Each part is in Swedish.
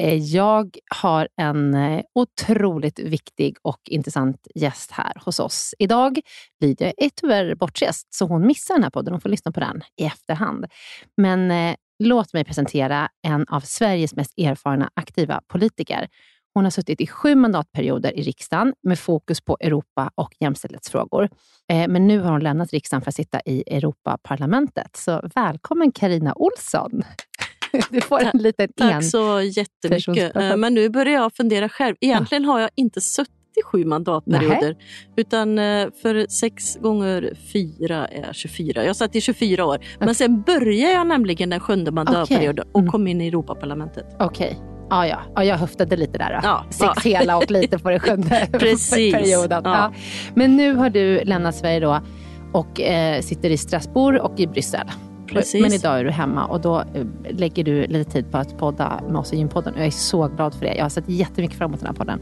Eh, jag har en eh, otroligt viktig och intressant gäst här hos oss. Idag. Lydia är tyvärr bortrest, så hon missar den här podden. Hon får lyssna på den i efterhand. Men eh, låt mig presentera en av Sveriges mest erfarna aktiva politiker. Hon har suttit i sju mandatperioder i riksdagen med fokus på Europa och jämställdhetsfrågor. Eh, men nu har hon lämnat riksdagen för att sitta i Europaparlamentet. Så välkommen Karina Olsson! Du får en liten Tack så jättemycket. Eh, men nu börjar jag fundera själv. Egentligen har jag inte suttit i sju mandatperioder. Nähe. Utan eh, för sex gånger fyra är 24. Jag satt i 24 år. Men sen började jag nämligen den sjunde mandatperioden okay. och kom in i Europaparlamentet. Okej. Okay. Ja, ja. ja, jag höftade lite där. Ja, Sex ja. hela och lite på den sjunde perioden. Ja. Ja. Men nu har du lämnat Sverige då och eh, sitter i Strasbourg och i Bryssel. Precis. Men idag är du hemma och då eh, lägger du lite tid på att podda med oss i Gympodden. Jag är så glad för det. Jag har sett jättemycket fram emot den här podden.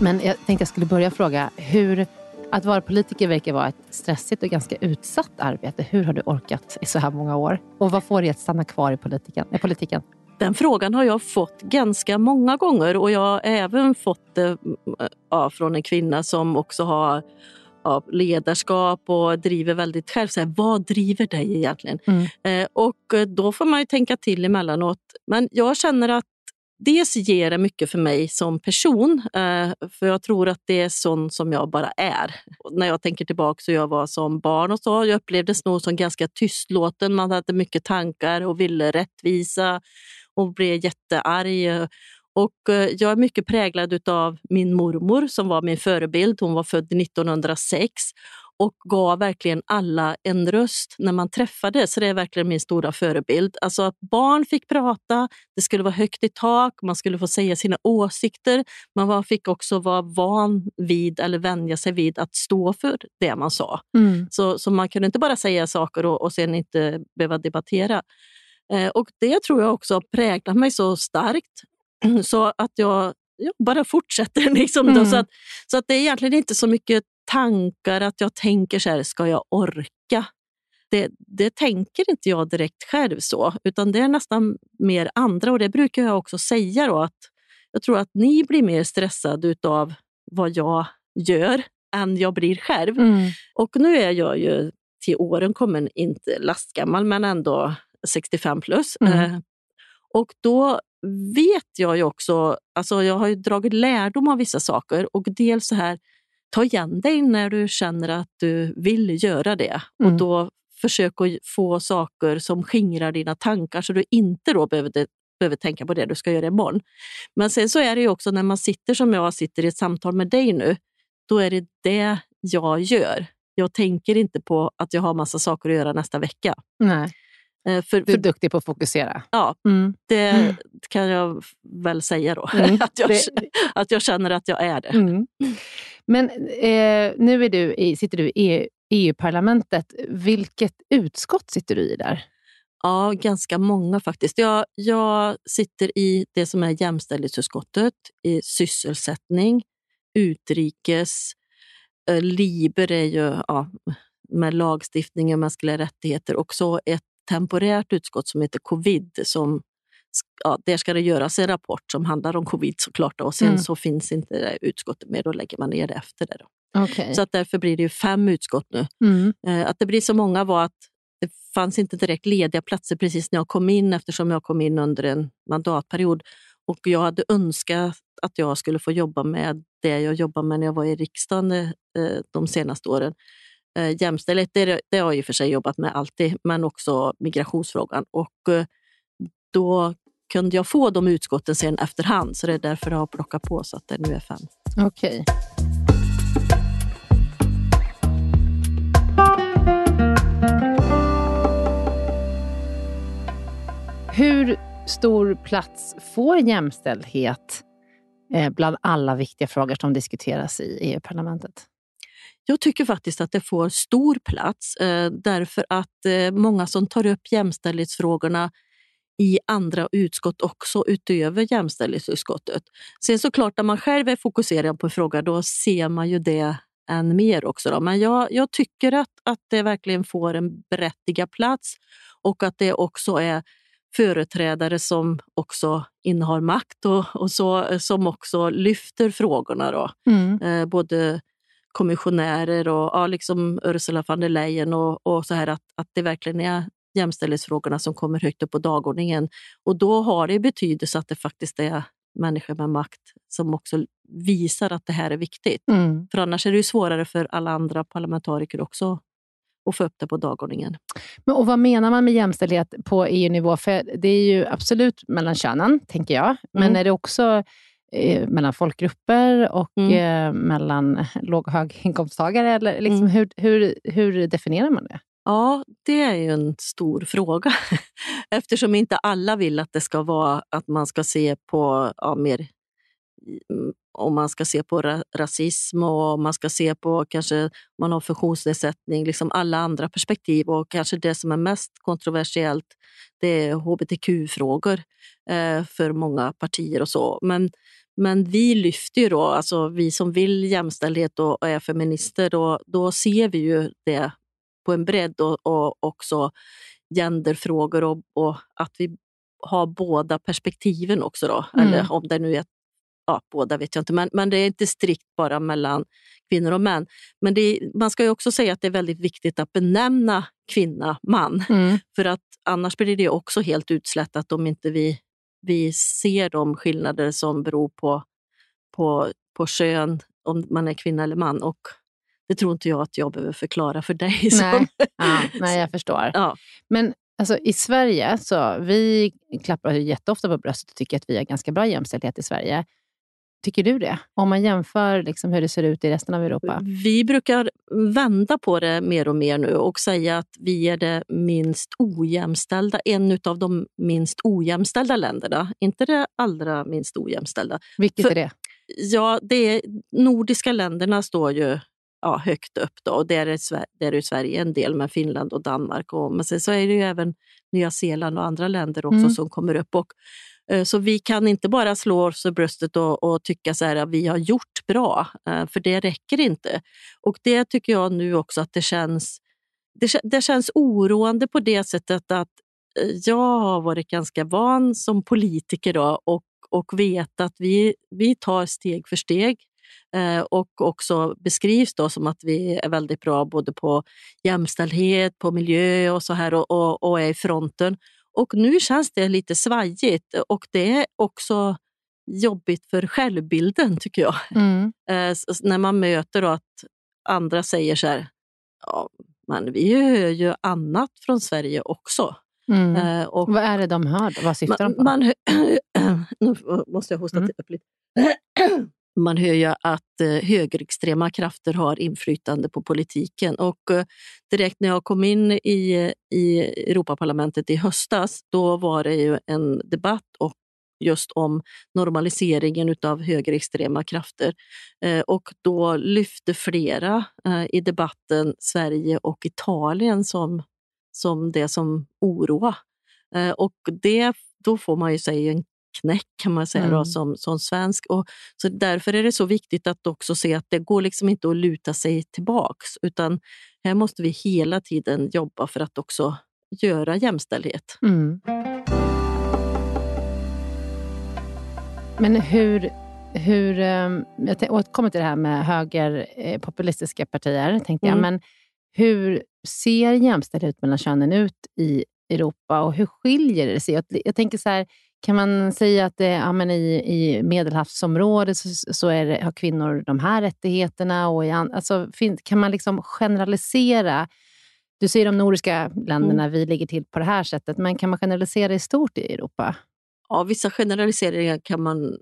Men jag tänkte jag skulle börja fråga, hur att vara politiker verkar vara ett stressigt och ganska utsatt arbete. Hur har du orkat i så här många år? Och vad får dig att stanna kvar i politiken? I politiken? Den frågan har jag fått ganska många gånger och jag har även fått det ja, från en kvinna som också har ja, ledarskap och driver väldigt själv. Så här, vad driver dig egentligen? Mm. Eh, och då får man ju tänka till emellanåt. Men jag känner att dels ger det mycket för mig som person, eh, för jag tror att det är sån som jag bara är. När jag tänker tillbaka så jag var som barn och så, jag upplevdes nog som ganska tystlåten. Man hade mycket tankar och ville rättvisa och blev jättearg. Och eh, jag är mycket präglad av min mormor som var min förebild. Hon var född 1906 och gav verkligen alla en röst när man träffades. Så det är verkligen min stora förebild. Alltså att barn fick prata, det skulle vara högt i tak, man skulle få säga sina åsikter. Man fick också vara van vid eller vänja sig vid att stå för det man sa. Mm. Så, så man kunde inte bara säga saker och, och sen inte behöva debattera. Eh, och det tror jag också präglat mig så starkt så att jag, jag bara fortsätter. Liksom mm. så, att, så att det är egentligen inte så mycket tankar att jag tänker så här, ska jag orka? Det, det tänker inte jag direkt själv så, utan det är nästan mer andra och det brukar jag också säga då att jag tror att ni blir mer stressade av vad jag gör än jag blir själv. Mm. Och nu är jag ju till åren kommen, inte lastgammal, men ändå 65 plus. Mm. Eh, och då vet jag ju också, alltså jag har ju dragit lärdom av vissa saker och dels så här, ta igen dig när du känner att du vill göra det. Mm. Och då försök att få saker som skingrar dina tankar så du inte då behöver, behöver tänka på det du ska göra imorgon. Men sen så är det ju också när man sitter som jag sitter i ett samtal med dig nu, då är det det jag gör. Jag tänker inte på att jag har massa saker att göra nästa vecka. Nej. Eh, för, du är duktig på att fokusera. Ja, mm. det mm. kan jag väl säga då. Mm. att, jag, att jag känner att jag är det. Mm. Men eh, nu är du i, sitter du i EU-parlamentet. Vilket utskott sitter du i där? Ja, ganska många faktiskt. Jag, jag sitter i det som är jämställdhetsutskottet, i sysselsättning, utrikes, eh, Liber är ju ja, med lagstiftning och mänskliga rättigheter och så ett temporärt utskott som heter covid. Som, ja, där ska det göras en rapport som handlar om covid såklart och sen mm. så finns inte det utskottet med, då lägger man ner det efter det. Då. Okay. Så att därför blir det ju fem utskott nu. Mm. Eh, att det blir så många var att det fanns inte direkt lediga platser precis när jag kom in eftersom jag kom in under en mandatperiod. Och jag hade önskat att jag skulle få jobba med det jag jobbade med när jag var i riksdagen eh, de senaste åren. Eh, jämställdhet, det, det har jag i och för sig jobbat med alltid, men också migrationsfrågan. Och eh, då kunde jag få de utskotten sen efterhand, så det är därför jag har plockat på så att det nu är fem. Okej. Okay. Hur stor plats får jämställdhet eh, bland alla viktiga frågor som diskuteras i EU-parlamentet? Jag tycker faktiskt att det får stor plats eh, därför att eh, många som tar upp jämställdhetsfrågorna i andra utskott också utöver jämställdhetsutskottet. Sen såklart när man själv är fokuserad på en fråga då ser man ju det än mer också. Då. Men jag, jag tycker att, att det verkligen får en berättigad plats och att det också är företrädare som också innehar makt och, och så, som också lyfter frågorna. Då. Mm. Eh, både kommissionärer och ja, liksom Ursula von der Leyen och, och så här att, att det verkligen är jämställdhetsfrågorna som kommer högt upp på dagordningen. Och då har det betydelse att det faktiskt är människor med makt som också visar att det här är viktigt. Mm. För annars är det svårare för alla andra parlamentariker också att få upp det på dagordningen. Men, och Vad menar man med jämställdhet på EU-nivå? För Det är ju absolut mellan könen, tänker jag. Men mm. är det också eh, mellan folkgrupper och mm. eh, mellan låg och höginkomsttagare? Eller liksom, mm. hur, hur, hur definierar man det? Ja, det är ju en stor fråga eftersom inte alla vill att det ska vara att man ska se på ja, mer mm, om man ska se på ra rasism och om man ska se på kanske man har funktionsnedsättning, liksom alla andra perspektiv och kanske det som är mest kontroversiellt det är hbtq-frågor eh, för många partier och så. Men men vi lyfter ju då, alltså vi som vill jämställdhet och är feminister, då, då ser vi ju det på en bredd och, och också genderfrågor och, och, att vi har båda perspektiven också. Då. Mm. Eller om det nu är ja, båda vet jag inte, men, men det är inte strikt bara mellan kvinnor och män. Men det, man ska ju också säga att det är väldigt viktigt att benämna kvinna, man. Mm. För att annars blir det också helt utslätat om inte vi vi ser de skillnader som beror på, på, på kön, om man är kvinna eller man. Och det tror inte jag att jag behöver förklara för dig. Nej, ja, nej jag förstår. Ja. Men alltså, i Sverige, så vi klappar jätteofta på bröstet och tycker att vi har ganska bra jämställdhet i Sverige. Tycker du det? Om man jämför liksom hur det ser ut i resten av Europa? Vi brukar vända på det mer och mer nu och säga att vi är det minst ojämställda, en av de minst ojämställda länderna. Inte det allra minst ojämställda. Vilket För, är det? Ja, det är, nordiska länderna står ju ja, högt upp. Då. Och där är, där är Sverige en del med Finland och Danmark. Och, men sen så är det ju även Nya Zeeland och andra länder också mm. som kommer upp. Och, Eh, så vi kan inte bara slå oss i bröstet och, och tycka så här att vi har gjort bra, eh, för det räcker inte. Och det tycker jag nu också att det känns, det, det känns oroande på det sättet att eh, jag har varit ganska van som politiker då, och, och vet att vi, vi tar steg för steg. Och också beskrivs då som att vi är väldigt bra både på jämställdhet, på miljö och så här och, och, och är i fronten. Och nu känns det lite svajigt och det är också jobbigt för självbilden tycker jag. Mm. Eh, när man möter att andra säger så här, ja, men vi hör ju annat från Sverige också. Mm. Eh, och Vad är det de hör? Vad syftar man, de på? Man, nu måste jag hosta mm. upp lite. Man hör ju att eh, högerextrema krafter har inflytande på politiken. Och eh, direkt när jag kom in i, i Europaparlamentet i höstas, då var det ju en debatt och just om normaliseringen av högerextrema krafter. Eh, och då lyfte flera i debatten Sverige och Italien som, som det som oroar. Och det, då får man ju säga en knäck kan man säga mm. då, som, som svensk. Och, så därför är det så viktigt att också se att det går liksom inte att luta sig tillbaks utan här måste vi hela tiden jobba för att också göra jämställdhet. Mm. Men hur, hur, ehm, jag återkommer till det här med högerpopulistiska partier, tänkte jag. Mm. Men hur ser jämställdhet mellan könen ut i Europa och hur skiljer det sig? Jag, jag tänker så här, kan man säga att det, ja, men i, i Medelhavsområdet så, så är det, har kvinnor de här rättigheterna? Och i, alltså, kan man liksom generalisera? Du säger de nordiska länderna, mm. vi ligger till på det här sättet, men kan man generalisera i stort i Europa? Ja, vissa generaliseringar kan man,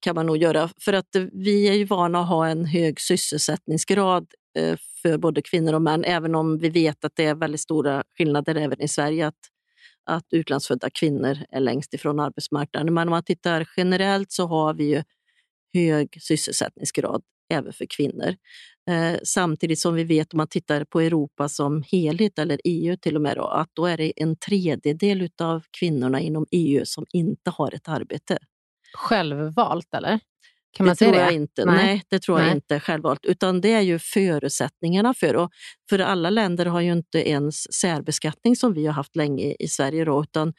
kan man nog göra. För att vi är ju vana att ha en hög sysselsättningsgrad eh, för både kvinnor och män, även om vi vet att det är väldigt stora skillnader även i Sverige. Att att utlandsfödda kvinnor är längst ifrån arbetsmarknaden. Men om man tittar generellt så har vi ju hög sysselsättningsgrad även för kvinnor. Eh, samtidigt som vi vet om man tittar på Europa som helhet, eller EU till och med, då, att då är det en tredjedel av kvinnorna inom EU som inte har ett arbete. Självvalt eller? Kan man det tror jag inte. Nej. Nej. det tror Nej. jag inte självvalt. Utan det är ju förutsättningarna för. Och för alla länder har ju inte ens särbeskattning som vi har haft länge i Sverige. Då, utan,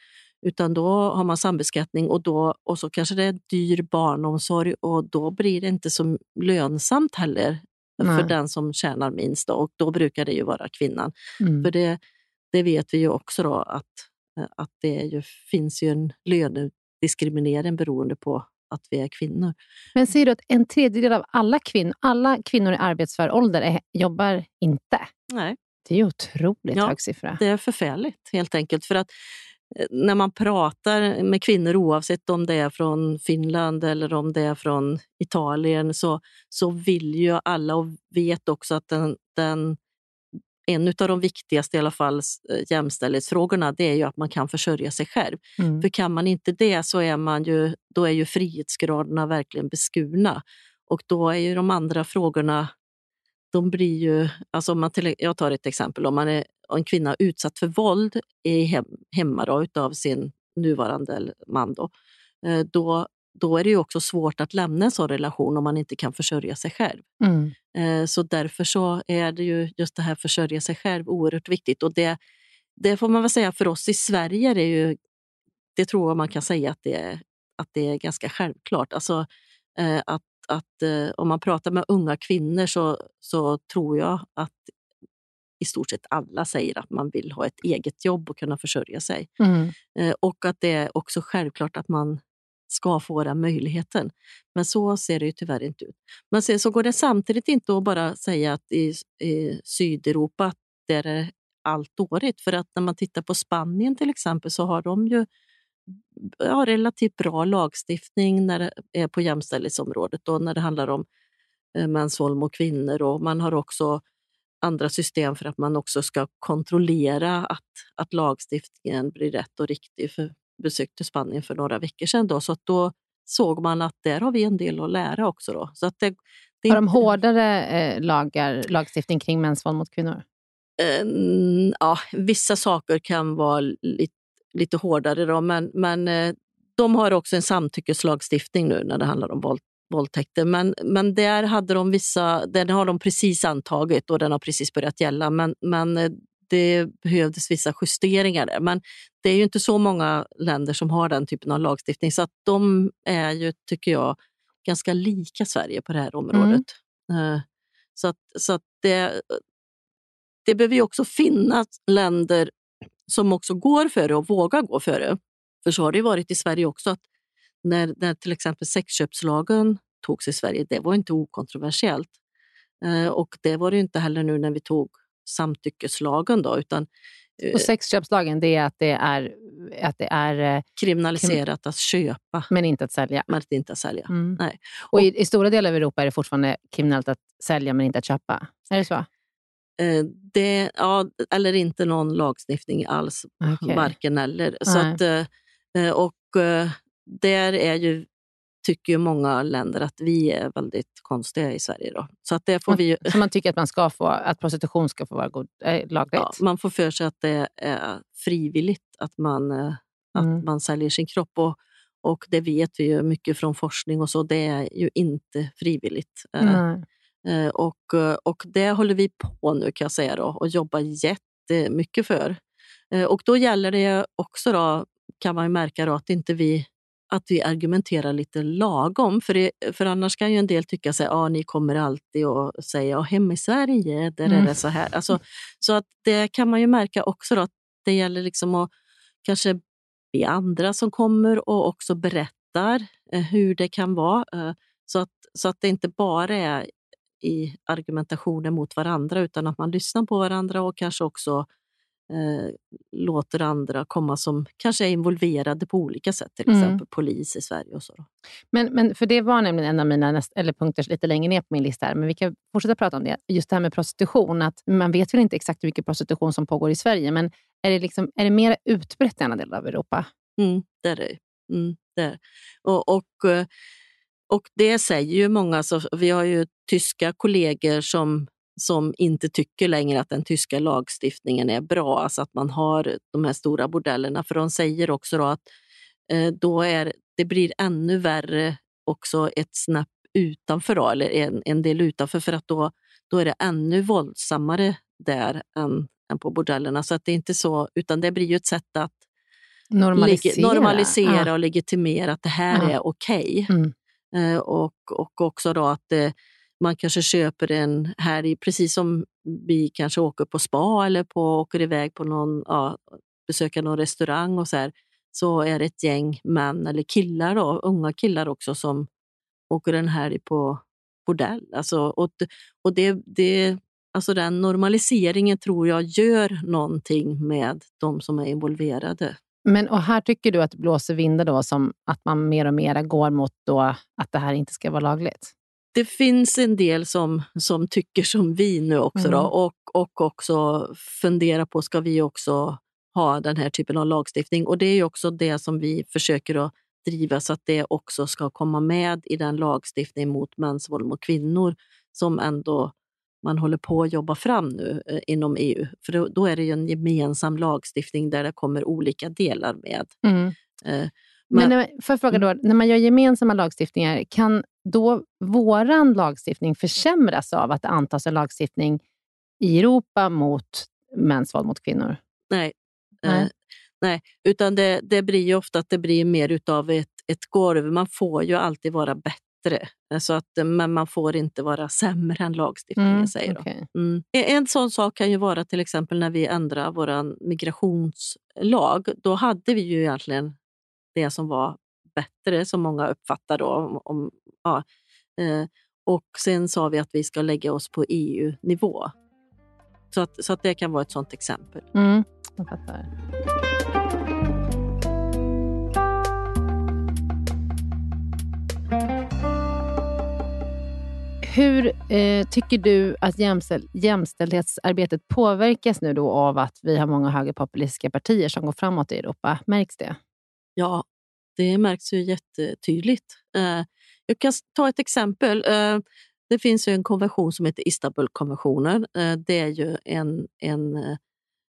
utan då har man sambeskattning och, då, och så kanske det är dyr barnomsorg och då blir det inte så lönsamt heller Nej. för den som tjänar minst. Då, och då brukar det ju vara kvinnan. Mm. För det, det vet vi ju också då att, att det ju, finns ju en lönediskriminering beroende på att vi är kvinnor. Men säger du att en tredjedel av alla kvinnor, alla kvinnor i arbetsför ålder är, jobbar inte? Nej. Det är ju otroligt ja, hög siffra. Det är förfärligt helt enkelt. För att eh, när man pratar med kvinnor, oavsett om det är från Finland eller om det är från Italien, så, så vill ju alla och vet också att den, den en av de viktigaste i alla fall eh, jämställdhetsfrågorna det är ju att man kan försörja sig själv. Mm. För kan man inte det så är man ju, då är ju frihetsgraderna verkligen beskurna. Och då är ju de andra frågorna, de blir ju, alltså om man till, jag tar ett exempel, om man är en kvinna utsatt för våld i hem, hemma då, utav sin nuvarande man, då, eh, då då är det ju också svårt att lämna en sån relation om man inte kan försörja sig själv. Mm. Eh, så därför så är det ju just det här försörja sig själv oerhört viktigt. Och det, det får man väl säga för oss i Sverige, är det, ju, det tror jag man kan säga att det är, att det är ganska självklart. Alltså, eh, att, att eh, om man pratar med unga kvinnor så, så tror jag att i stort sett alla säger att man vill ha ett eget jobb och kunna försörja sig. Mm. Och att det är också självklart att man ska få den möjligheten. Men så ser det ju tyvärr inte ut. Men sen så går det samtidigt inte att bara säga att i, i Sydeuropa där är allt dåligt. För att när man tittar på Spanien till exempel så har de ju ja, relativt bra lagstiftning när det är på jämställdhetsområdet och när det handlar om eh, mäns våld mot kvinnor. Och man har också andra system för att man också ska kontrollera att, att lagstiftningen blir rätt och riktig. För besökte Spanien för några veckor sedan då, så att då såg man att där har vi en del att lära också. Då. Så att det, det har de hårdare eh, lagar, lagstiftning kring mäns våld mot kvinnor? Eh, ja, vissa saker kan vara lite, lite hårdare, då, men, men eh, de har också en samtyckeslagstiftning nu när det handlar om våld, våldtäkter. Men, men där hade de vissa, den har de precis antagit och den har precis börjat gälla. Men, men eh, det behövdes vissa justeringar där. Men det är ju inte så många länder som har den typen av lagstiftning så att de är ju, tycker jag, ganska lika Sverige på det här området. Mm. Så att, så att det, det behöver ju också finnas länder som också går före och vågar gå före. För så har det varit i Sverige också. att när, när till exempel sexköpslagen togs i Sverige, det var inte okontroversiellt. Eh, och det var det inte heller nu när vi tog samtyckeslagen. Då, utan, eh, och sexköpslagen, det är att det är, att det är eh, kriminaliserat krim att köpa. Men inte att sälja. Men inte att sälja. Mm. Nej. Och, och i, i, stora delar av Europa är det fortfarande kriminellt att sälja men inte att köpa. Är det så? Eh, det, ja, eller inte någon lagstiftning alls, okay. varken eller. Så att, och där är ju tycker ju många länder att vi är väldigt konstiga i Sverige. Då. Så, att det får vi så man tycker att, man ska få, att prostitution ska få vara god, äh, lagligt? Ja, man får för sig att det är frivilligt att man, äh, mm. att man säljer sin kropp. Och, och det vet vi ju mycket från forskning och så, det är ju inte frivilligt. Mm. Äh, och, och det håller vi på nu kan jag säga då, och jobbar jättemycket för. Och då gäller det också, då, kan man märka, då, att inte vi att vi argumenterar lite lagom. För, det, för annars kan ju en del tycka att ah, ni kommer alltid och säga att hemma i Sverige, där mm. är det så här. Alltså, så att det kan man ju märka också då, att det gäller liksom att kanske be andra som kommer och också berättar eh, hur det kan vara. Eh, så, att, så att det inte bara är i argumentationen mot varandra utan att man lyssnar på varandra och kanske också eh, låter andra komma som kanske är involverade på olika sätt, till mm. exempel polis i Sverige. och så. Men, men för det var nämligen en av mina näst, eller punkter lite längre ner på min lista, här, men vi kan fortsätta prata om det. Just det här med prostitution, att man vet väl inte exakt hur mycket prostitution som pågår i Sverige, men är det, liksom, är det mer utbrett i andra delar av Europa? Mm, det är det. Mm, det. Och, och, eh, och det säger ju många, så vi har ju tyska kollegor som som inte tycker längre att den tyska lagstiftningen är bra, alltså att man har de här stora bordellerna. För de säger också att eh, då är, det blir ännu värre också ett snäpp utanför, då, eller en, en del utanför, för att då, då är det ännu våldsammare där än, än på bordellerna. Så att det är inte så, utan det blir ju ett sätt att normalisera, normalisera och legitimera att det här ja. är okej. Okay. Mm. Eh, och, och också då att det, man kanske köper en helg, precis som vi kanske åker på spa eller på, åker iväg på någon, ja, besöka någon restaurang och så här, så är det ett gäng män eller killar, då, unga killar också, som åker en helg på bordell. Alltså, och och det, det, alltså den normaliseringen tror jag gör någonting med de som är involverade. Men och här tycker du att det blåser vindar då som att man mer och mer går mot då att det här inte ska vara lagligt? Det finns en del som, som tycker som vi nu också mm. då, och, och också fundera på, ska vi också ha den här typen av lagstiftning? Och det är också det som vi försöker att driva så att det också ska komma med i den lagstiftning mot mäns våld mot kvinnor som ändå man håller på att jobba fram nu eh, inom EU. För då, då, är det en gemensam lagstiftning där det kommer olika delar med. Mm. Eh, men, men för att fråga då, mm. när man gör gemensamma lagstiftningar, kan då vår lagstiftning försämras av att det antas en lagstiftning i Europa mot mäns våld mot kvinnor? Nej, nej. Eh, nej. utan det, det blir ju ofta att det blir mer utav ett, ett golv. Man får ju alltid vara bättre bättre. Så att, men man får inte vara sämre än lagstiftningen mm, säger. Okay. Mm. En sån sak kan ju vara till exempel när vi ändrar vår migrationslag. Då hade vi ju egentligen det som var bättre, som många uppfattar då. Om, om ja, eh, och sen sa vi att vi ska lägga oss på EU-nivå. Så att, så att det kan vara ett sånt exempel. Mm, jag fattar. Hur eh, tycker du att jämställd, jämställdhetsarbetet påverkas nu då av att vi har många högerpopulistiska partier som går framåt i Europa? Märks det? Ja, det märks ju jättetydligt. Eh, jag kan ta ett exempel. Eh, det finns en konvention som heter Istanbulkonventionen. Eh, det är ju en, en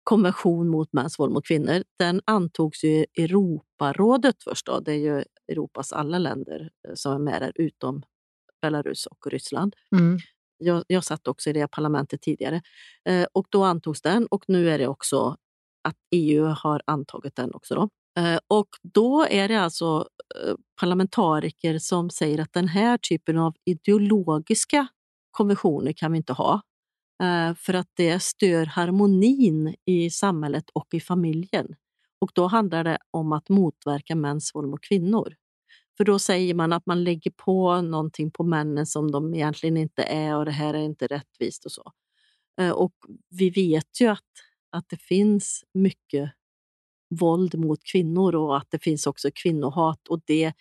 konvention mot mäns våld mot kvinnor. Den antogs i Europarådet först. Då. Det är ju Europas alla länder som är med där, utom Belarus och Ryssland. Mm. Jag, jag satt också i det parlamentet tidigare. och Då antogs den och nu är det också att EU har antagit den också. Då. Eh, och då är det alltså eh, parlamentariker som säger att den här typen av ideologiska konventioner kan vi inte ha. Eh, för att det stör harmonin i samhället och i familjen. Och då handlar det om att motverka mäns våld mot kvinnor. För då säger man att man lägger på någonting på männen som de egentligen inte är och det här är inte rättvist och så. Och vi vet ju att, att det finns mycket våld mot kvinnor och att det finns också kvinnohat. Och det,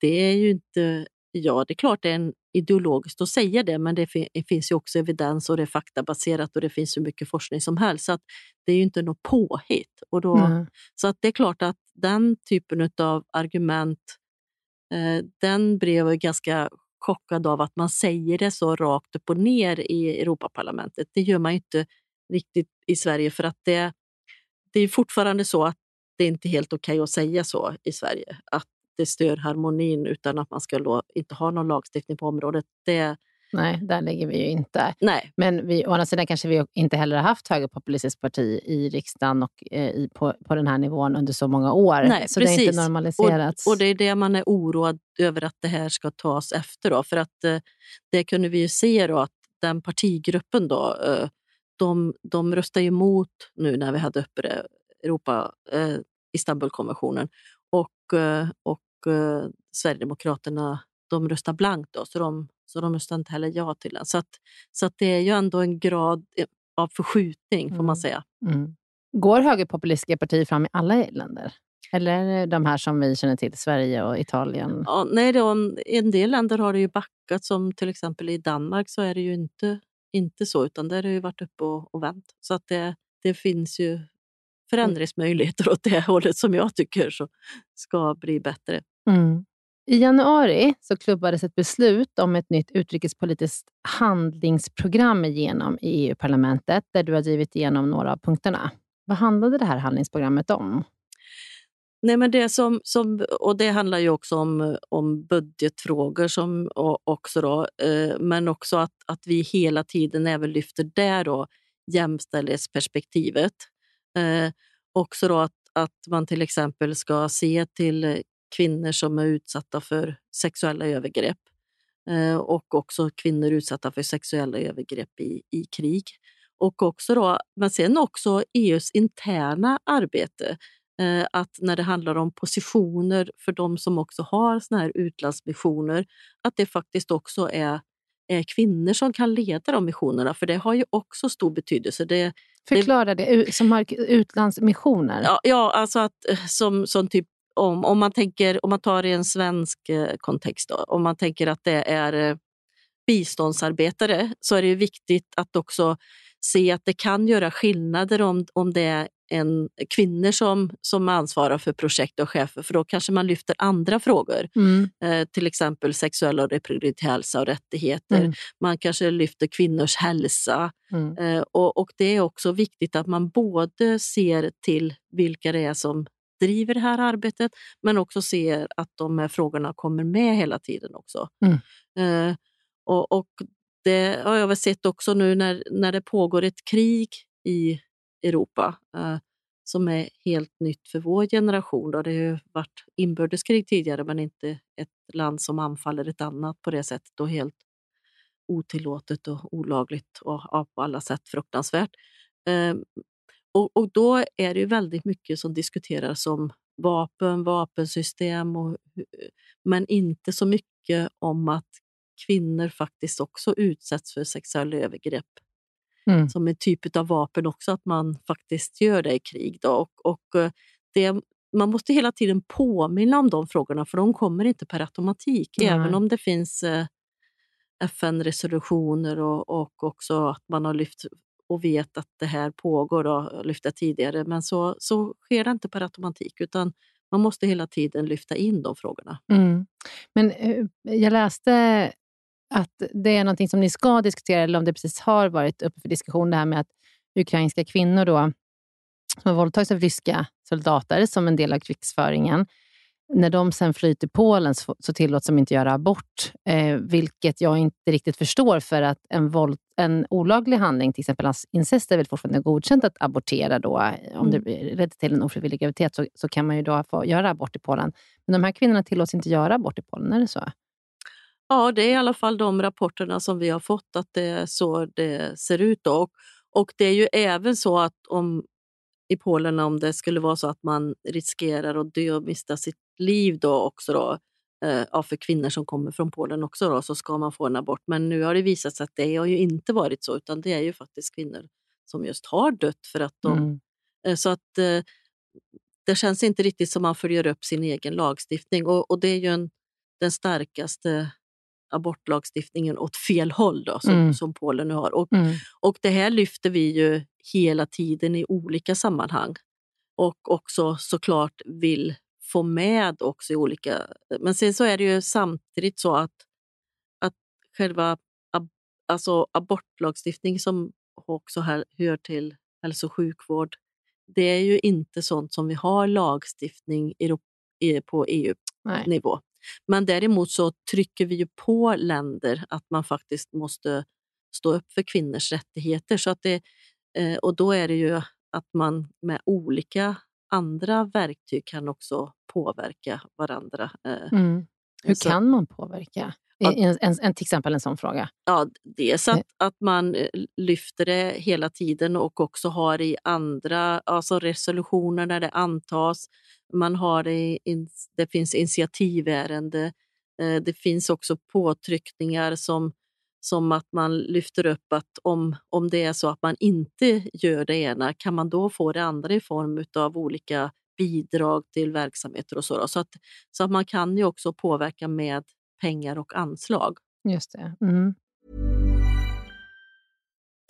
det är ju inte... Ja, det är klart det är en ideologiskt att säga det, men det finns ju också evidens och det är faktabaserat och det finns hur mycket forskning som helst. Så att det är ju inte något påhitt. Och då, mm. Så att det är klart att den typen av argument, eh, den blev jag ganska chockad av att man säger det så rakt upp och ner i Europaparlamentet. Det gör man inte riktigt i Sverige för att det, det är fortfarande så att det är inte helt okej okay att säga så i Sverige, att det stör harmonin utan att man ska inte ha någon lagstiftning på området. Det, Nej, där ligger vi ju inte. Nej. Men vi, å andra sidan kanske vi inte heller har haft högerpopulistiskt parti i riksdagen och eh, i, på, på den här nivån under så många år. Nej, så precis. det är inte normaliserats. Och, och, det är det man är oroad över att det här ska tas efter. Då. För att eh, det kunde vi ju se då att den partigruppen då, eh, de, de röstade emot nu när vi hade uppe Europa, eh, Istanbulkonventionen. Och, eh, och eh, Sverigedemokraterna de röstade blankt, då, så, de, så de röstade inte heller ja till den. Så, att, så att det är ju ändå en grad eh, av förskjutning, får man mm. säga. Mm. Går högerpopulistiska partier fram i alla länder? Eller de här som vi känner till, Sverige och Italien? Ja, nej, då, I en del länder har det ju backat, som till exempel i Danmark så är det ju inte inte så, utan där har det varit uppe och, och vänt. Så att det, det finns ju förändringsmöjligheter åt det hållet som jag tycker så ska bli bättre. Mm. I januari så klubbades ett beslut om ett nytt utrikespolitiskt handlingsprogram igenom i EU-parlamentet, där du har drivit igenom några av punkterna. Vad handlade det här handlingsprogrammet om? Nej, men det, som, som, och det handlar ju också om, om budgetfrågor, som, också då, eh, men också att, att vi hela tiden även lyfter där då, jämställdhetsperspektivet. Eh, också då att, att man till exempel ska se till kvinnor som är utsatta för sexuella övergrepp eh, och också kvinnor utsatta för sexuella övergrepp i, i krig. Och också då, men sen också EUs interna arbete att när det handlar om positioner för de som också har såna här utlandsmissioner, att det faktiskt också är, är kvinnor som kan leda de missionerna, för det har ju också stor betydelse. Det, Förklara det, det som har utlandsmissioner? Ja, ja alltså att eh, som, som typ om, om, man tänker, om man tar i en svensk eh, kontext, då, om man tänker att det är biståndsarbetare så är det viktigt att också se att det kan göra skillnader om, om det är en, kvinnor som, som ansvarar för projekt och chefer, för då kanske man lyfter andra frågor. Mm. Eh, till exempel sexuell och reproduktiv hälsa och rättigheter. Mm. Man kanske lyfter kvinnors hälsa. Mm. Eh, och, och det är också viktigt att man både ser till vilka det är som driver det här arbetet, men också ser att de här frågorna kommer med hela tiden också. Mm. Eh, och, och det har jag väl sett också nu när, när det pågår ett krig i Europa. Eh, som är helt nytt för vår generation. Då. Det har ju varit inbördeskrig tidigare men inte ett land som anfaller ett annat på det sättet och helt otillåtet och olagligt och ja, på alla sätt fruktansvärt. Eh, och, och, då är det ju väldigt mycket som diskuteras om vapen, vapensystem, och, men inte så mycket om att kvinnor faktiskt också utsätts för sexuella övergrepp. Mm. Som en typ av vapen också, att man faktiskt gör det i krig. Då. Och, och eh, det, man måste hela tiden påminna om de frågorna för de kommer inte per automatik. Mm. Även om det finns eh, FN-resolutioner och, och också att man har lyft och vet att det här pågår och lyfta tidigare. Men så, så sker det inte per automatik utan man måste hela tiden lyfta in de frågorna. Mm. Men eh, jag läste att det är någonting som ni ska diskutera, eller om det precis har varit uppe för diskussion, det här med att ukrainska kvinnor då, som har våldtagits av ryska soldater som en del av krigsföringen, när de sen flyr till Polen så, så tillåts de inte göra abort, eh, vilket jag inte riktigt förstår, för att en, våld, en olaglig handling, till exempel incest, är väl fortfarande godkänt att abortera då. Om mm. det leder till en ofrivillig graviditet så, så kan man ju då få göra abort i Polen. Men de här kvinnorna tillåts inte göra abort i Polen, är det så? Ja, det är i alla fall de rapporterna som vi har fått, att det är så det ser ut. Då. Och, och det är ju även så att om i Polen om det skulle vara så att man riskerar att dö och mista sitt liv då också då, eh, för kvinnor som kommer från Polen också då, så ska man få en abort. Men nu har det visat sig att det har ju inte varit så utan det är ju faktiskt kvinnor som just har dött för att de... Mm. Eh, så att eh, det känns inte riktigt som man följer upp sin egen lagstiftning och, och det är ju en, den starkaste abortlagstiftningen åt fel håll då, som, mm. som Polen nu har. Och, mm. och det här lyfter vi ju hela tiden i olika sammanhang och också såklart vill få med också i olika... Men sen så är det ju samtidigt så att, att själva ab, alltså abortlagstiftning som också här, hör till hälso och sjukvård, det är ju inte sånt som vi har lagstiftning på EU-nivå. Men däremot så trycker vi ju på länder att man faktiskt måste stå upp för kvinnors rättigheter. Så att det, eh, och då är det ju att man med olika andra verktyg kan också påverka varandra. Eh. Mm. Hur så, kan man påverka? En, en, en, till exempel en sån fråga. Ja, dels att, att man eh, lyfter det hela tiden och också har i andra alltså resolutioner när det antas. Man har det, det finns initiativärende. Eh, det finns också påtryckningar som, som att man lyfter upp att om, om det är så att man inte gör det ena, kan man då få det andra i form av olika bidrag till verksamheter och så. Så att, så att man kan ju också påverka med pengar och anslag. Just det. Mm.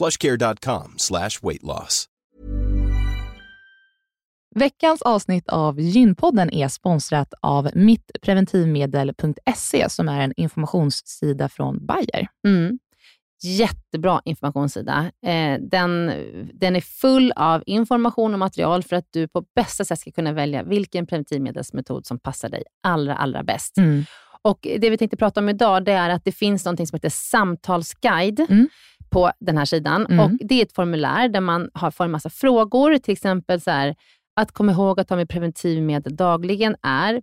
plushcare.com slash weight loss. Veckans avsnitt av Gynpodden är sponsrat av mittpreventivmedel.se som är en informationssida från Bayer. Mm. Jättebra informationssida. Eh, den, den är full av information och material för att du på bästa sätt ska kunna välja vilken preventivmedelsmetod som passar dig allra, allra bäst. Mm. Och Det vi tänkte prata om idag det är att det finns något som heter samtalsguide mm. På den här sidan. Mm. Och Det är ett formulär där man har får en massa frågor, till exempel så här, att komma ihåg att ta med preventivmedel dagligen är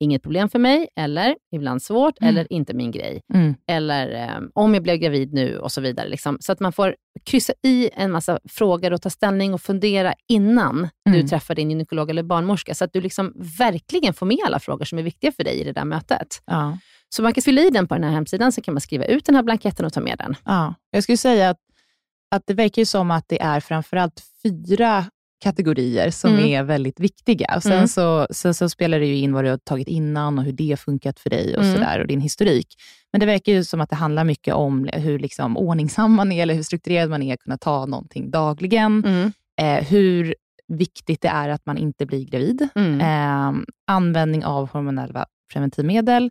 inget problem för mig, eller ibland svårt, mm. eller inte min grej. Mm. Eller um, om jag blev gravid nu och så vidare. Liksom. Så att man får kryssa i en massa frågor och ta ställning och fundera innan mm. du träffar din gynekolog eller barnmorska, så att du liksom verkligen får med alla frågor som är viktiga för dig i det där mötet. Ja. Så man kan fylla i den på den här hemsidan, så kan man skriva ut den här blanketten och ta med den. Ja. Jag skulle säga att, att det verkar som att det är framförallt fyra kategorier som mm. är väldigt viktiga. Och sen, mm. så, sen så spelar det ju in vad du har tagit innan och hur det har funkat för dig och, mm. sådär, och din historik. Men det verkar ju som att det handlar mycket om hur liksom ordningsam man är, eller hur strukturerad man är, att kunna ta någonting dagligen. Mm. Eh, hur viktigt det är att man inte blir gravid. Mm. Eh, användning av hormonella preventivmedel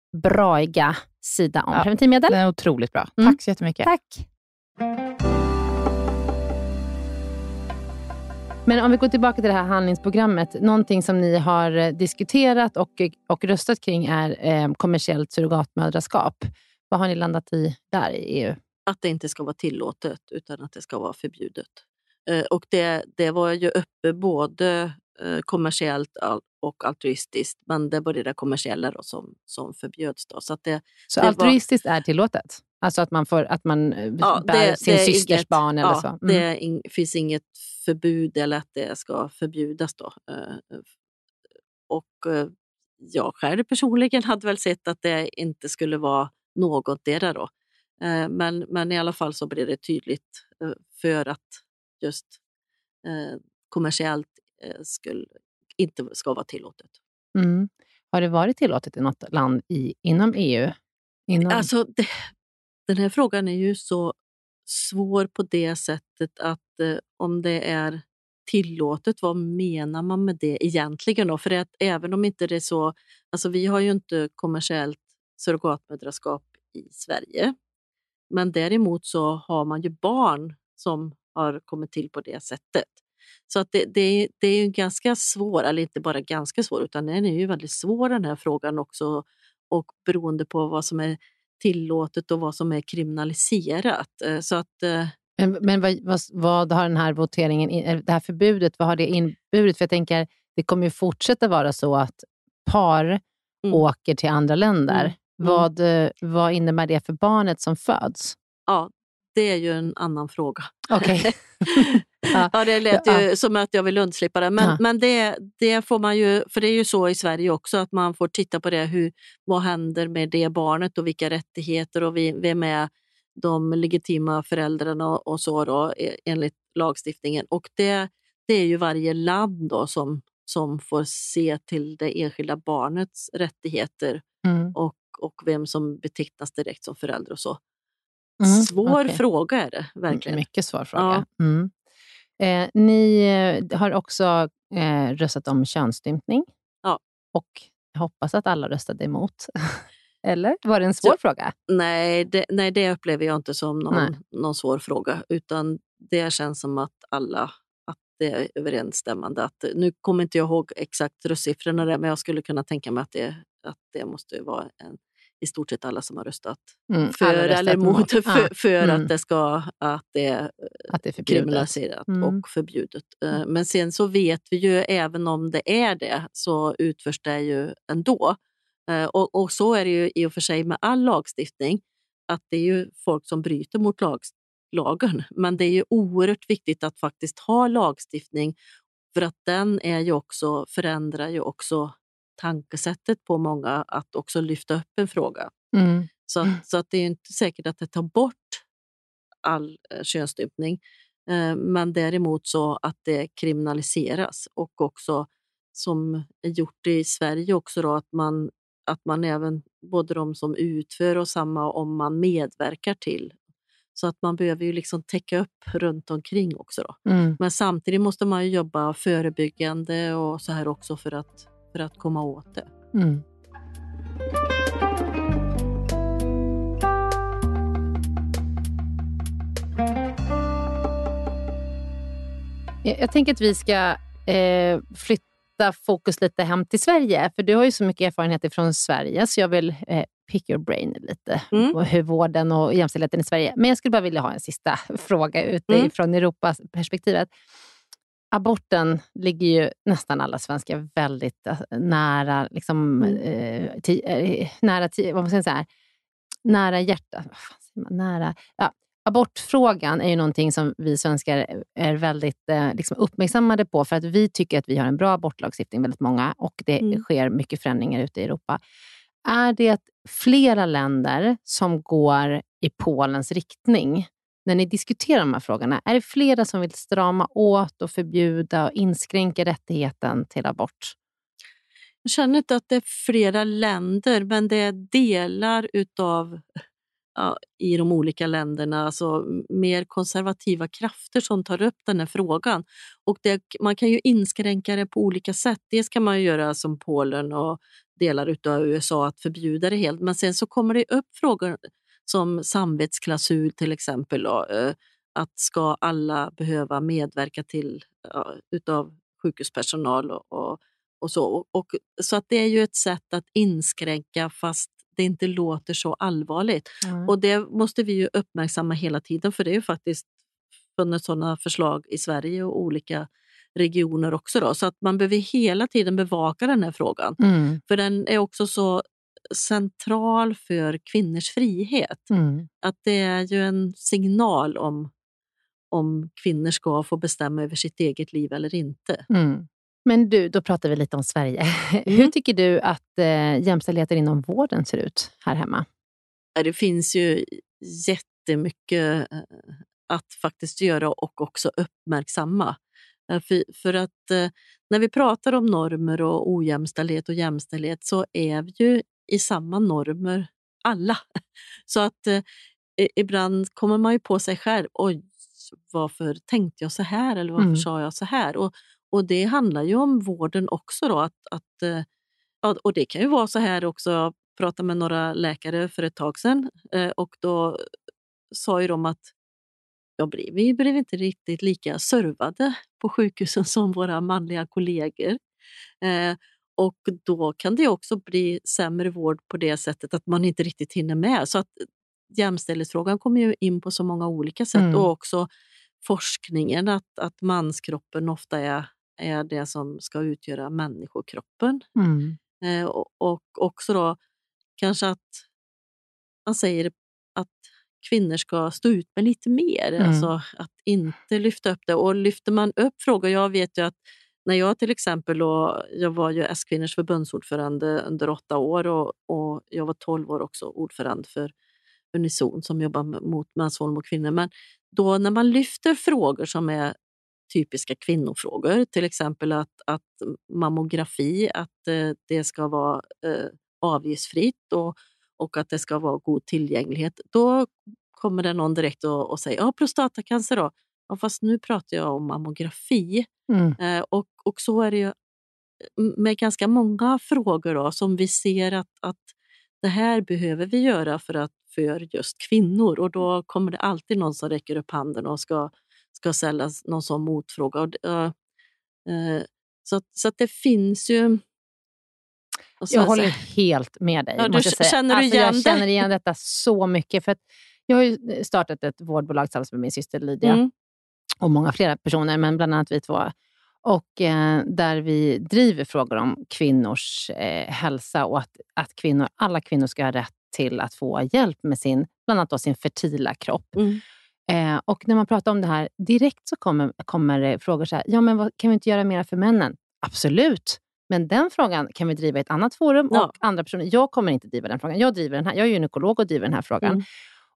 braiga sida om ja, preventivmedel. Den är otroligt bra. Mm. Tack så jättemycket. Tack. Men om vi går tillbaka till det här handlingsprogrammet. Någonting som ni har eh, diskuterat och, och röstat kring är eh, kommersiellt surrogatmödraskap. Vad har ni landat i där i EU? Att det inte ska vara tillåtet utan att det ska vara förbjudet. Eh, och det, det var ju uppe både eh, kommersiellt och altruistiskt. Men det var det kommersiella då som, som förbjöds. Då. Så, det, så det altruistiskt var... är tillåtet? Alltså att man, får, att man eh, ja, bär det, sin det systers inget, barn eller ja, så? Mm. Det in, finns inget förbud eller att det ska förbjudas. Då. Eh, och jag själv personligen hade väl sett att det inte skulle vara något där då. Men, men i alla fall så blir det tydligt för att just kommersiellt skulle, inte ska vara tillåtet. Mm. Har det varit tillåtet i något land i, inom EU? Inom... Alltså, det, den här frågan är ju så svår på det sättet att eh, om det är tillåtet, vad menar man med det egentligen? Då? För att även om inte det är så, alltså vi har ju inte kommersiellt surrogatmödraskap i Sverige. Men däremot så har man ju barn som har kommit till på det sättet. Så att det, det, det är ju ganska svår, eller inte bara ganska svår, utan den är ju väldigt svår den här frågan också. Och beroende på vad som är tillåtet och vad som är kriminaliserat. Eh, så att, eh, men, men vad, vad, vad, har den här voteringen, eh, det här förbudet, vad har det inneburit? För jag tänker, det kommer ju fortsätta vara så att par mm. åker till andra länder. Mm. mm. Vad, vad innebär det för barnet som föds? Ja, det är ju en annan fråga. Okay. ja. ja, det lät ju ja. som att jag vill undslippa det. Men, ja. men det, det får man ju, för det är ju så i Sverige också, att man får titta på det. Hur, vad händer med det barnet och vilka rättigheter och vem är de legitima föräldrarna och, och så då, e, enligt lagstiftningen. Och det, det är ju varje land då som, som får se till det enskilda barnets rättigheter mm. och, och vem som betecknas direkt som förälder och så. Mm, svår okay. fråga är det verkligen. Mycket svår fråga. Ja. Mm. Eh, ni eh, har också eh, röstat om könsstympning. Ja. Och jag hoppas att alla röstade emot. Eller? Var det en svår Så, fråga? Nej det, nej, det upplever jag inte som någon, någon svår fråga. Utan det känns som att alla att det är överensstämmande. Att, nu kommer inte jag ihåg exakt röstsiffrorna där, men jag skulle kunna tänka mig att det, att det måste vara en i stort sett alla som har röstat mm, för eller emot för, ah, för mm. att det ska att det, att det är kriminaliserat mm. och förbjudet. Eh, mm. Men sen så vet vi ju även om det är det så utförs det ju ändå. Eh, och, och så är det ju i och för sig med all lagstiftning att det är ju folk som bryter mot lag, lagen. Men det är ju oerhört viktigt att faktiskt ha lagstiftning för att den är ju också, förändrar ju också tankesättet på många att också lyfta upp en fråga. Mm. Så, att, så att det är inte säkert att det tar bort all eh, könsstympning, eh, men däremot så att det kriminaliseras och också som är gjort i Sverige också, då, att, man, att man även, både de som utför och samma om man medverkar till. Så att man behöver ju liksom täcka upp runt omkring också. Då. Mm. Men samtidigt måste man jobba förebyggande och så här också för att, för att komma åt det. Mm. Jag tänker att vi ska eh, flytta fokus lite hem till Sverige, för du har ju så mycket erfarenhet från Sverige, så jag vill eh, pick your brain lite mm. på hur vården och jämställdheten i Sverige. Men jag skulle bara vilja ha en sista fråga utifrån mm. Europas perspektivet. Aborten ligger ju nästan alla svenskar väldigt eh, nära, liksom, mm. eh, ti, eh, nära, ti, vad man säga, så här, nära hjärtat. Nära, ja, abortfrågan är ju någonting som vi svenskar är väldigt eh, liksom uppmärksammade på, för att vi tycker att vi har en bra abortlagstiftning, väldigt många, och det mm. sker mycket förändringar ute i Europa. Är det flera länder som går i Polens riktning? När ni diskuterar de här frågorna, är det flera som vill strama åt och förbjuda och inskränka rättigheten till abort? Jag känner inte att det är flera länder, men det är delar utav ja, i de olika länderna, alltså mer konservativa krafter som tar upp den här frågan. Och det, man kan ju inskränka det på olika sätt. Dels kan man göra som Polen och delar av USA att förbjuda det helt, men sen så kommer det upp frågor som samvetsklausul till exempel. Eh, att ska alla behöva medverka till utav sjukhuspersonal och, och, och så. Och, så att det är ju ett sätt att inskränka fast det inte låter så allvarligt. Mm. Och det måste vi ju uppmärksamma hela tiden för det är ju faktiskt funnits sådana förslag i Sverige och olika regioner också. Då, så att man behöver hela tiden bevaka den här frågan. Mm. För den är också så central för kvinnors frihet. Mm. Att det är ju en signal om, om kvinnor ska få bestämma över sitt eget liv eller inte. Mm. Men du, då pratar vi lite om Sverige. Mm. Hur tycker du att eh, jämställdheten inom vården ser ut här hemma? Det finns ju jättemycket eh, att faktiskt göra och också uppmärksamma. Eh, för, för att eh, när vi pratar om normer och ojämställdhet och jämställdhet så är vi ju i samma normer alla. Så att eh, ibland kommer man ju på sig själv. Oj, varför tänkte jag så här eller varför mm. sa jag så här? Och, och det handlar ju om vården också. Då, att, att, eh, och det kan ju vara så här också. Jag pratade med några läkare för ett tag sedan eh, och då sa ju de att ja, vi blev inte riktigt lika servade på sjukhusen som våra manliga kollegor. Eh, och då kan det också bli sämre vård på det sättet att man inte riktigt hinner med. Så att jämställdhetsfrågan kommer ju in på så många olika sätt mm. och också forskningen att, att manskroppen ofta är är det som ska utgöra människokroppen. Mm. Eh, och, och, också då kanske att man säger att kvinnor ska stå ut med lite mer, mm. alltså att inte lyfta upp det. Och lyfter man upp frågor, jag vet ju att när jag till exempel, och jag var ju S-kvinnors förbundsordförande under åtta år och, och jag var tolv år också ordförande för Unison som jobbar mot mäns våld mot kvinnor. Men då när man lyfter frågor som är typiska kvinnofrågor, till exempel att, att mammografi, att eh, det ska vara eh, avgiftsfritt och, och att det ska vara god tillgänglighet. Då kommer det någon direkt och, och säger ja, prostatacancer då. Ja, fast nu pratar jag om mammografi. Mm. Eh, och, och så är det ju med ganska många frågor då, som vi ser att, att det här behöver vi göra för, att, för just kvinnor. Och då kommer det alltid någon som räcker upp handen och ska ska ställas någon sån motfråga. Och, uh, så, så att det finns ju... Så, jag håller helt med dig. Ja, du, känner du alltså, igen jag känner igen detta så mycket. För jag har startat ett vårdbolag tillsammans med min syster Lydia mm. Och många flera personer, men bland annat vi två. Och eh, där vi driver frågor om kvinnors eh, hälsa och att, att kvinnor, alla kvinnor ska ha rätt till att få hjälp med sin, bland annat då sin fertila kropp. Mm. Eh, och när man pratar om det här, direkt så kommer, kommer frågor så här, ja men vad, kan vi inte göra mer för männen? Absolut, men den frågan kan vi driva i ett annat forum ja. och andra personer. Jag kommer inte driva den frågan. Jag, driver den här, jag är gynekolog och driver den här frågan. Mm.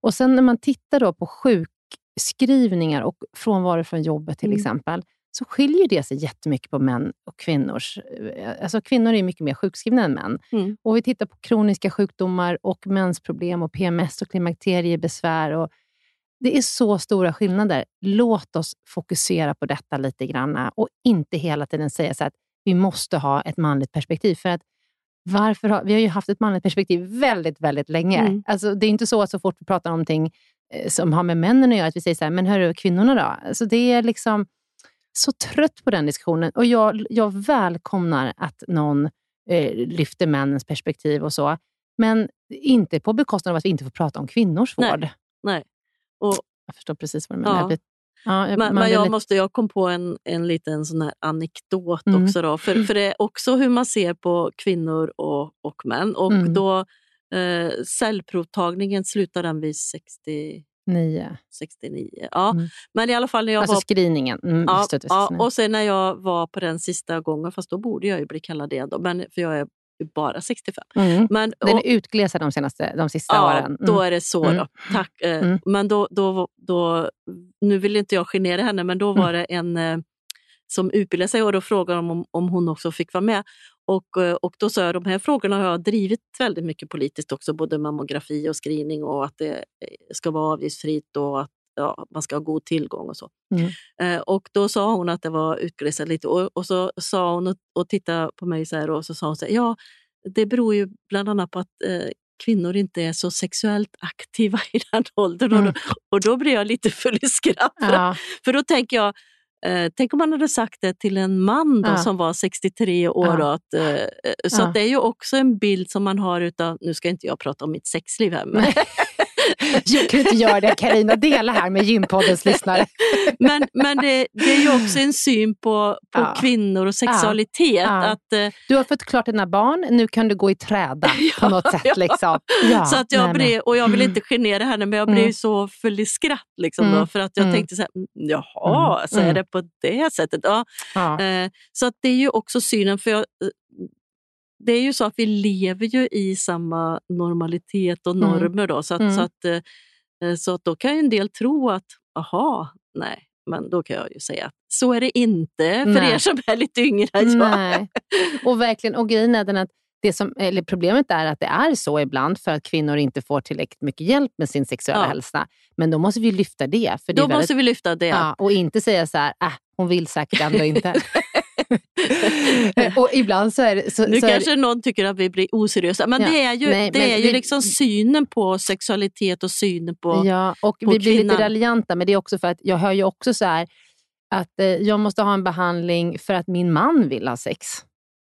Och sen när man tittar då på sjukskrivningar och frånvaro från jobbet till mm. exempel, så skiljer det sig jättemycket på män och kvinnors... Alltså kvinnor är mycket mer sjukskrivna än män. Mm. Och vi tittar på kroniska sjukdomar och mensproblem och PMS och klimakteriebesvär. Och det är så stora skillnader. Låt oss fokusera på detta lite grann och inte hela tiden säga så att vi måste ha ett manligt perspektiv. För att varför har, vi har ju haft ett manligt perspektiv väldigt, väldigt länge. Mm. Alltså, det är inte så att så fort vi pratar om någonting eh, som har med männen att göra, att vi säger så här, men hörru, kvinnorna då? Alltså, det är liksom så trött på den diskussionen och jag, jag välkomnar att någon eh, lyfter männens perspektiv och så. Men inte på bekostnad av att vi inte får prata om kvinnors vård. Nej. Nej. Och, jag förstår precis vad du menar. Ja. Ja, jag, men, men jag, lite... måste, jag kom på en, en liten sån här anekdot mm. också. Då, för, för det är också hur man ser på kvinnor och, och män. Och mm. då, eh, cellprovtagningen slutar den vid 60... 9. 69. Ja. Mm. Men i alla fall när jag alltså var... screeningen. Mm, ja, ja, och sen när jag var på den sista gången, fast då borde jag ju bli kallad det då, men, för jag är bara 65. Mm. Men, och, den är utglesad de, senaste, de sista ja, åren. Mm. då är det så. Då. Mm. Tack. Eh, mm. Men då, då, då, nu vill inte jag genera henne, men då var mm. det en eh, som utbildade sig och då frågade de om, om hon också fick vara med. Och, eh, och då sa jag de här frågorna har jag drivit väldigt mycket politiskt också, både mammografi och screening och att det ska vara avgiftsfritt och att ja, man ska ha god tillgång och så. Mm. Eh, och då sa hon att det var utglesat lite och, och så sa hon och, och tittade på mig så här och så sa hon så här, ja det beror ju bland annat på att eh, kvinnor inte är så sexuellt aktiva i den åldern. Mm. Och, då, och då blir jag lite full i skratt. Ja. För då tänker jag, Eh, tänk om man hade sagt det till en man då, ja. som var 63 år. Ja. Att, eh, så ja. det är ju också en bild som man har utav, nu ska inte jag prata om mitt sexliv här, men, Jag kan inte göra det Carina, dela här med Gympoddens lyssnare. men men det, det, är ju också en syn på, på ja. kvinnor och sexualitet. Ja. Att, eh, du har fått klart dina barn, nu kan du gå i träda på något sätt. Liksom. så att jag blev, och jag vill inte genera henne, men jag blev mm. så full i skratt. Liksom, mm. då, för att jag mm. tänkte så här, mm, jaha, mm. så är mm. det på det sättet? Ja. ja. Eh, så att det är ju också synen, för jag, eh, det är ju så att vi lever ju i samma normalitet och mm. normer. Då, så, att, mm. så, att, eh, så att då kan en del tro att, aha, nej, men då kan jag ju säga att så är det inte för nej. er som är lite yngre än jag. Och verkligen, och grejen är den att det som, eller problemet är att det är så ibland för att kvinnor inte får tillräckligt mycket hjälp med sin sexuella ja. hälsa. Men då måste vi lyfta det. För det då väldigt, måste vi lyfta det. Ja, och inte säga så här, äh, hon vill säkert ändå inte. och ibland så är det... Så, nu så kanske det, någon tycker att vi blir oseriösa, men ja, det är ju, nej, det är ju det, liksom synen på sexualitet och synen på Ja, och på vi blir lite raljanta, men det är också för att jag hör ju också så här, att eh, jag måste ha en behandling för att min man vill ha sex.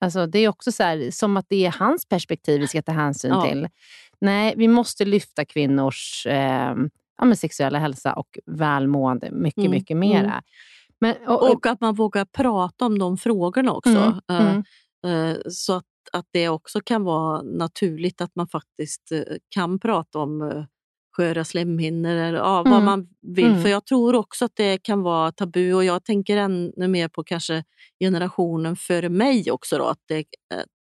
Alltså, det är också så här, som att det är hans perspektiv vi ska ta hänsyn ja. till. Nej, vi måste lyfta kvinnors eh, ja, sexuella hälsa och välmående mycket, mm. mycket mera. Mm. Men, och, och, att man vågar prata om de frågorna också. Mm, uh, uh, så att, att det också kan vara naturligt att man faktiskt uh, kan prata om sköra slemhinnor eller ja, vad mm. man vill. Mm. För jag tror också att det kan vara tabu och jag tänker ännu mer på kanske generationen före mig också. Då, att det eh,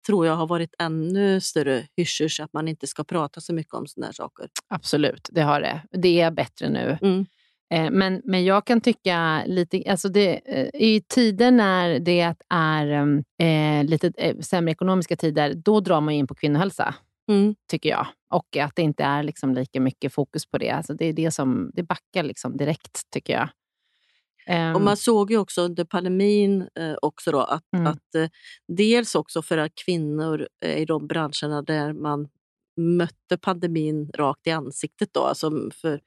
tror jag har varit ännu större hysch att man inte ska prata så mycket om sådana här saker. Absolut, det har det. Det är bättre nu. Mm. Eh, men, men jag kan tycka lite, alltså det, eh, i tider när det är eh, lite eh, sämre ekonomiska tider, då drar man in på kvinnohälsa. Mm. Tycker jag. Och att det inte är liksom lika mycket fokus på det. Alltså det, är det, som, det backar liksom direkt, tycker jag. Um, och Man såg ju också under pandemin eh, också då att, mm. att eh, dels också för att kvinnor i de branscherna där man mötte pandemin rakt i ansiktet. Då, alltså för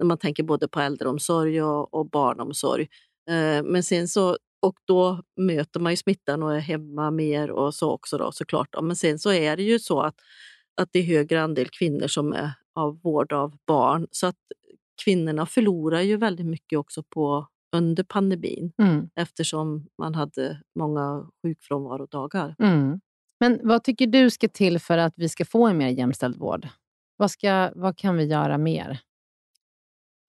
när man tänker både på äldreomsorg och, och barnomsorg. Eh, men sen så, och då möter man ju smittan och är hemma mer och så också då, såklart. Men sen så är det ju så att, att det är högre andel kvinnor som är av vård av barn. Så att kvinnorna förlorar ju väldigt mycket också på under pandemin mm. eftersom man hade många sjukfrånvarodagar. Mm. Men vad tycker du ska till för att vi ska få en mer jämställd vård? Vad, ska, vad kan vi göra mer?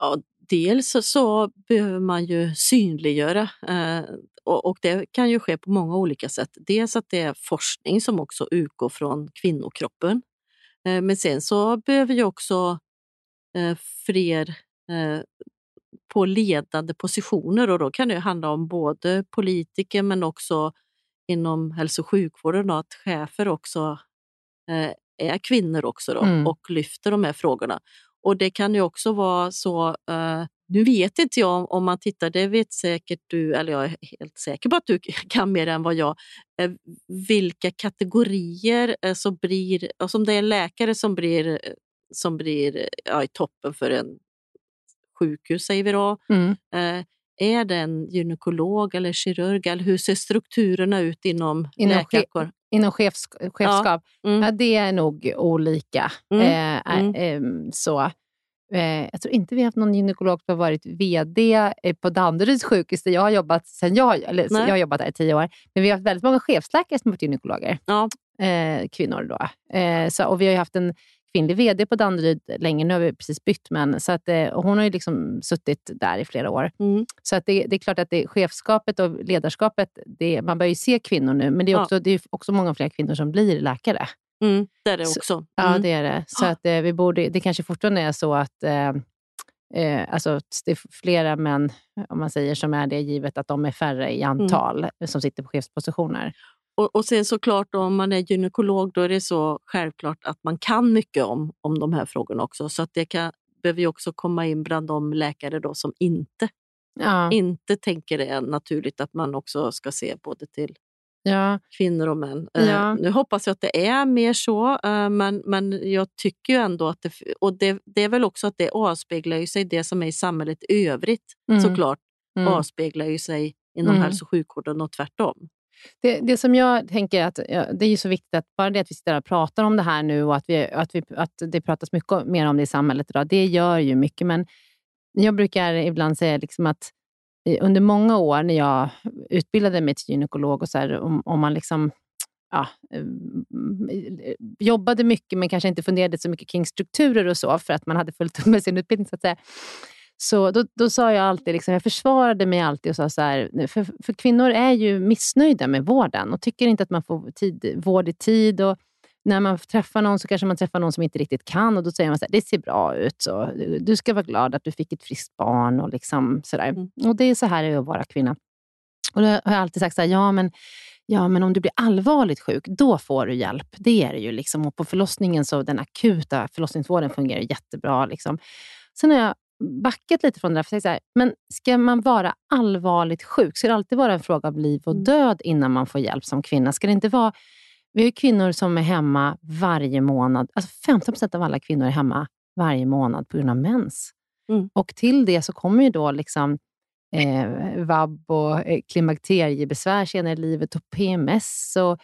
Ja, dels så behöver man ju synliggöra eh, och, och, det kan ju ske på många olika sätt. Dels att det är forskning som också utgår från kvinnokroppen. Eh, men sen så behöver ju också eh, fler på ledande positioner och då kan det handla om både politiker men också inom hälso och sjukvården då, att chefer också är kvinnor också då, mm. och lyfter de här frågorna. Och det kan ju också vara så, eh, nu vet inte jag om man tittar, det vet säkert du, eller jag är helt säker på att du kan mer än vad jag, eh, vilka kategorier eh, som blir, alltså om det är en läkare som blir, som blir ja, i toppen för en sjukhus säger vi då. Mm. Eh, är det en gynekolog eller kirurg? Eller hur ser strukturerna ut inom, inom läkarkår? Inom chefs, chefskap? Ja. Mm. ja. det är nog olika. Mm. Eh, mm. eh, så. Eh, jag tror inte vi har haft någon gynekolog som har varit VD eh, på Danderyds sjukhus där jag har jobbat sen jag, eller, jag har jobbat där i tio år. Men vi har haft väldigt många chefsläkare som har varit gynekologer. Ja. Eh, kvinnor då. så, och vi har haft en kvinnlig VD på Danderyd länge. Nu har vi precis bytt, men så att, eh, hon har ju liksom suttit där i flera år. Mm. Så att det, det, är klart att det, chefskapet och ledarskapet, det, man börjar ju se kvinnor nu, men det är också, ja. det är också många fler kvinnor som blir läkare. Mm, det är det också. Mm. Ja, det är det. Så att, eh, vi borde, det kanske fortfarande är så att eh, eh, alltså, det är flera män, om man säger, som är det, givet att de är färre i mm. antal, mm. som sitter på chefspositioner. Och, och sen såklart om man är gynekolog då är det så självklart att man kan mycket om, om de här frågorna också. Så att det kan, behöver ju också komma in bland de läkare då som inte, ja. inte tänker det är naturligt att man också ska se både till ja. kvinnor och män. Eh, ja. nu hoppas jag att det är mer så, uh, men, men jag tycker ju ändå att det, och det, det är väl också att det avspeglar sig det som är i samhället i övrigt mm. såklart, mm. avspeglar ju sig inom mm. hälso och sjukvården och tvärtom. Det, det som jag tänker att det är så viktigt att bara det att vi sitter och pratar om det här nu och att, vi, att, vi, att det pratas mycket mer om det i samhället idag, det gör ju mycket. Men jag brukar ibland säga liksom att under många år när jag utbildade mig till gynekolog, och så här, om, om man liksom ja, eh, jobbade mycket men kanske inte funderade så mycket kring strukturer och så, för att man hade fullt upp med sin utbildning. så att säga. Så då, då sa jag alltid, liksom, jag försvarade mig alltid och sa så här, för, för kvinnor är ju missnöjda med vården och tycker inte att man får tid, vård i tid. Och när man träffar någon så kanske man träffar någon som inte riktigt kan och då säger man så här, det ser bra ut. Så, du ska vara glad att du fick ett friskt barn. Och, liksom, så mm. och Det är så här det är att vara kvinna. Och då har jag alltid sagt så här, ja men, ja men om du blir allvarligt sjuk, då får du hjälp. Det är det ju. Liksom. Och på förlossningen, så den akuta förlossningsvården fungerar jättebra. Liksom. Sen har jag backat lite från det där. För så här, men ska man vara allvarligt sjuk, ska det alltid vara en fråga av liv och mm. död innan man får hjälp som kvinna? Ska det inte vara... Vi har kvinnor som är hemma varje månad. Alltså 15 procent av alla kvinnor är hemma varje månad på grund av mens. Mm. Och till det så kommer ju då liksom eh, vab och eh, klimakteriebesvär senare i livet och PMS och,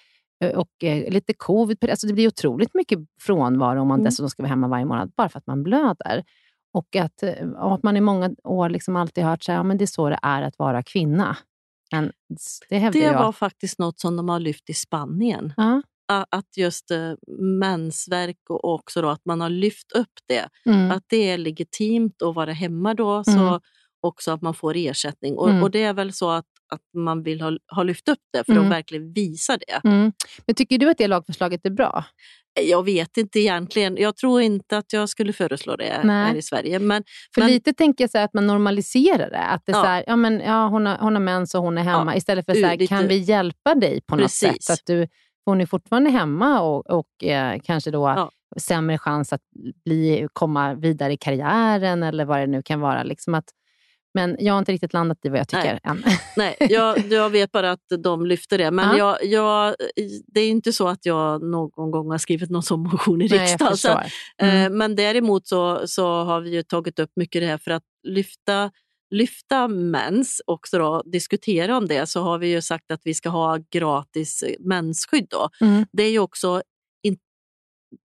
eh, och eh, lite covid. Alltså det blir otroligt mycket frånvaro om man mm. dessutom ska vara hemma varje månad bara för att man blöder. Och att, eh, och att man i många år liksom alltid hört att ja, det är så det är att vara kvinna. Men det det var faktiskt något som de har lyft i Spanien. Ja. Att just uh, mensvärk och också då att man har lyft upp det. Mm. Att det är legitimt att vara hemma då, mm. så också att man får ersättning. Och, mm. och det är väl så att, att man vill ha, ha lyft upp det för att mm. verkligen visa det. Mm. Men Tycker du att det lagförslaget är bra? Jag vet inte egentligen. Jag tror inte att jag skulle föreslå det Nej. här i Sverige. Men, För men, lite tänker jag så att man normaliserar det. Att det ja. så här, ja, men, ja, hon, har, hon har mens och hon är hemma. Ja. Istället för så här, lite... kan vi hjälpa dig på något Precis. sätt? Att du, hon är fortfarande hemma och, och eh, kanske då ja. sämre chans att bli, komma vidare i karriären eller vad det nu kan vara. Liksom att, men jag har inte riktigt landat i vad jag tycker Nej. än. Nej, jag, jag vet bara att de lyfter det. Men ja. jag, jag, det är inte så att jag någon gång har skrivit någon sån motion i riksdagen. Så, mm. eh, men däremot så, så har vi tagit upp mycket det här för att lyfta lyfta mens och då, diskutera om det så har vi ju sagt att vi ska ha gratis mensskydd. Då. Mm. Det är ju också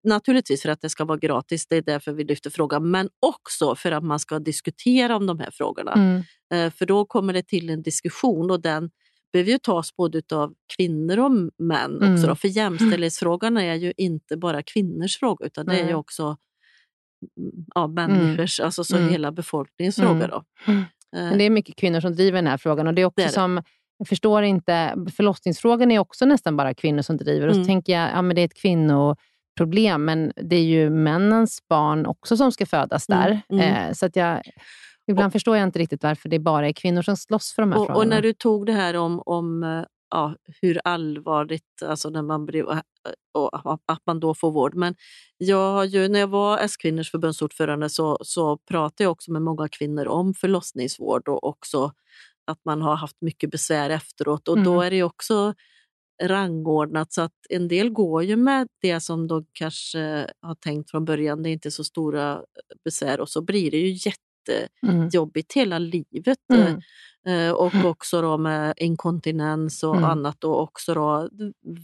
naturligtvis för att det ska vara gratis, det är därför vi lyfter frågan, men också för att man ska diskutera om de här frågorna. Mm. Eh, för då kommer det till en diskussion och den behöver ju tas både av kvinnor och män. Mm. Också då. För jämställdhetsfrågan är ju inte bara kvinnors fråga utan det är ju också mm, ja, människors, mm. alltså så mm. hela befolkningens mm. fråga. Då. Men det är mycket kvinnor som driver den här frågan och det är också det är det. som jag förstår inte, förlossningsfrågan är också nästan bara kvinnor som driver. Och så tänker jag, ja men det är ett kvinno problem, men det är ju männens barn också som ska födas där. Mm, mm. Eh, så att jag... Ibland och, förstår jag inte riktigt varför det bara är kvinnor som slåss för de här och, frågorna. Och när du tog det här om, om eh, ja, hur allvarligt, alltså när man blir, och att man då får vård. Men jag ju, när jag var S-kvinnors förbundsordförande så, så pratade jag också med många kvinnor om förlossningsvård och också att man har haft mycket besvär efteråt. Och mm. då är det också rangordnat så att en del går ju med det som de kanske har tänkt från början, det är inte så stora besvär och så blir det ju jättejobbigt mm. hela livet. Mm. Eh, och också då med inkontinens och mm. annat och också då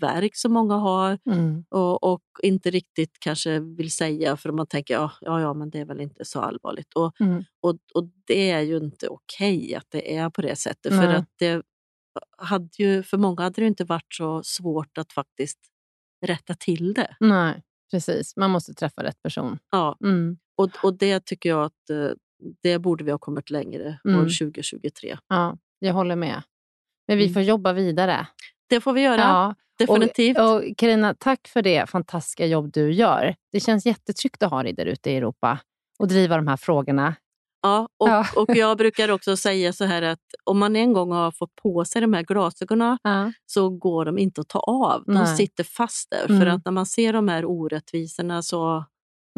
verk som många har mm. och, och, inte riktigt kanske vill säga för man tänker ja, ja, ja men det är väl inte så allvarligt. Och, mm. och, och det är ju inte okej okay att det är på det sättet för att det hade ju, för många hade det inte varit så svårt att faktiskt rätta till det. Nej, precis. Man måste träffa rätt person. Ja, mm. och, och det tycker jag att eh, det borde vi ha kommit längre mm. år 2023. Ja, jag håller med. Men vi mm. får jobba vidare. Det får vi göra. Ja. Definitivt. Och, och Carina, tack för det fantastiska jobb du gör. Det känns jättetryggt att ha dig där ute i Europa och driva de här frågorna. Ja och, ja. och jag brukar också säga så här att om man en gång har fått på sig de här glasögonen ja. så går de inte att ta av. De Nej. sitter fast där. Mm. För att när man ser de här orättvisorna så,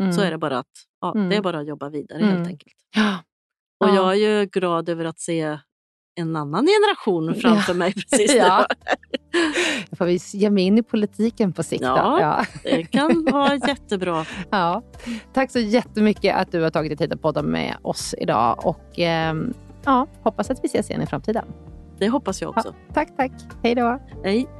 mm. så är det bara att, ja, mm. det är bara att jobba vidare helt mm. enkelt. Ja. Och jag är ju glad över att se en annan generation framför mig precis ja. nu. får vi ge mig in i politiken på sikt. Ja, ja, det kan vara jättebra. Ja. Tack så jättemycket att du har tagit dig tid att podda med oss idag och eh, ja, hoppas att vi ses igen i framtiden. Det hoppas jag också. Ja, tack, tack. Hej då. Hej.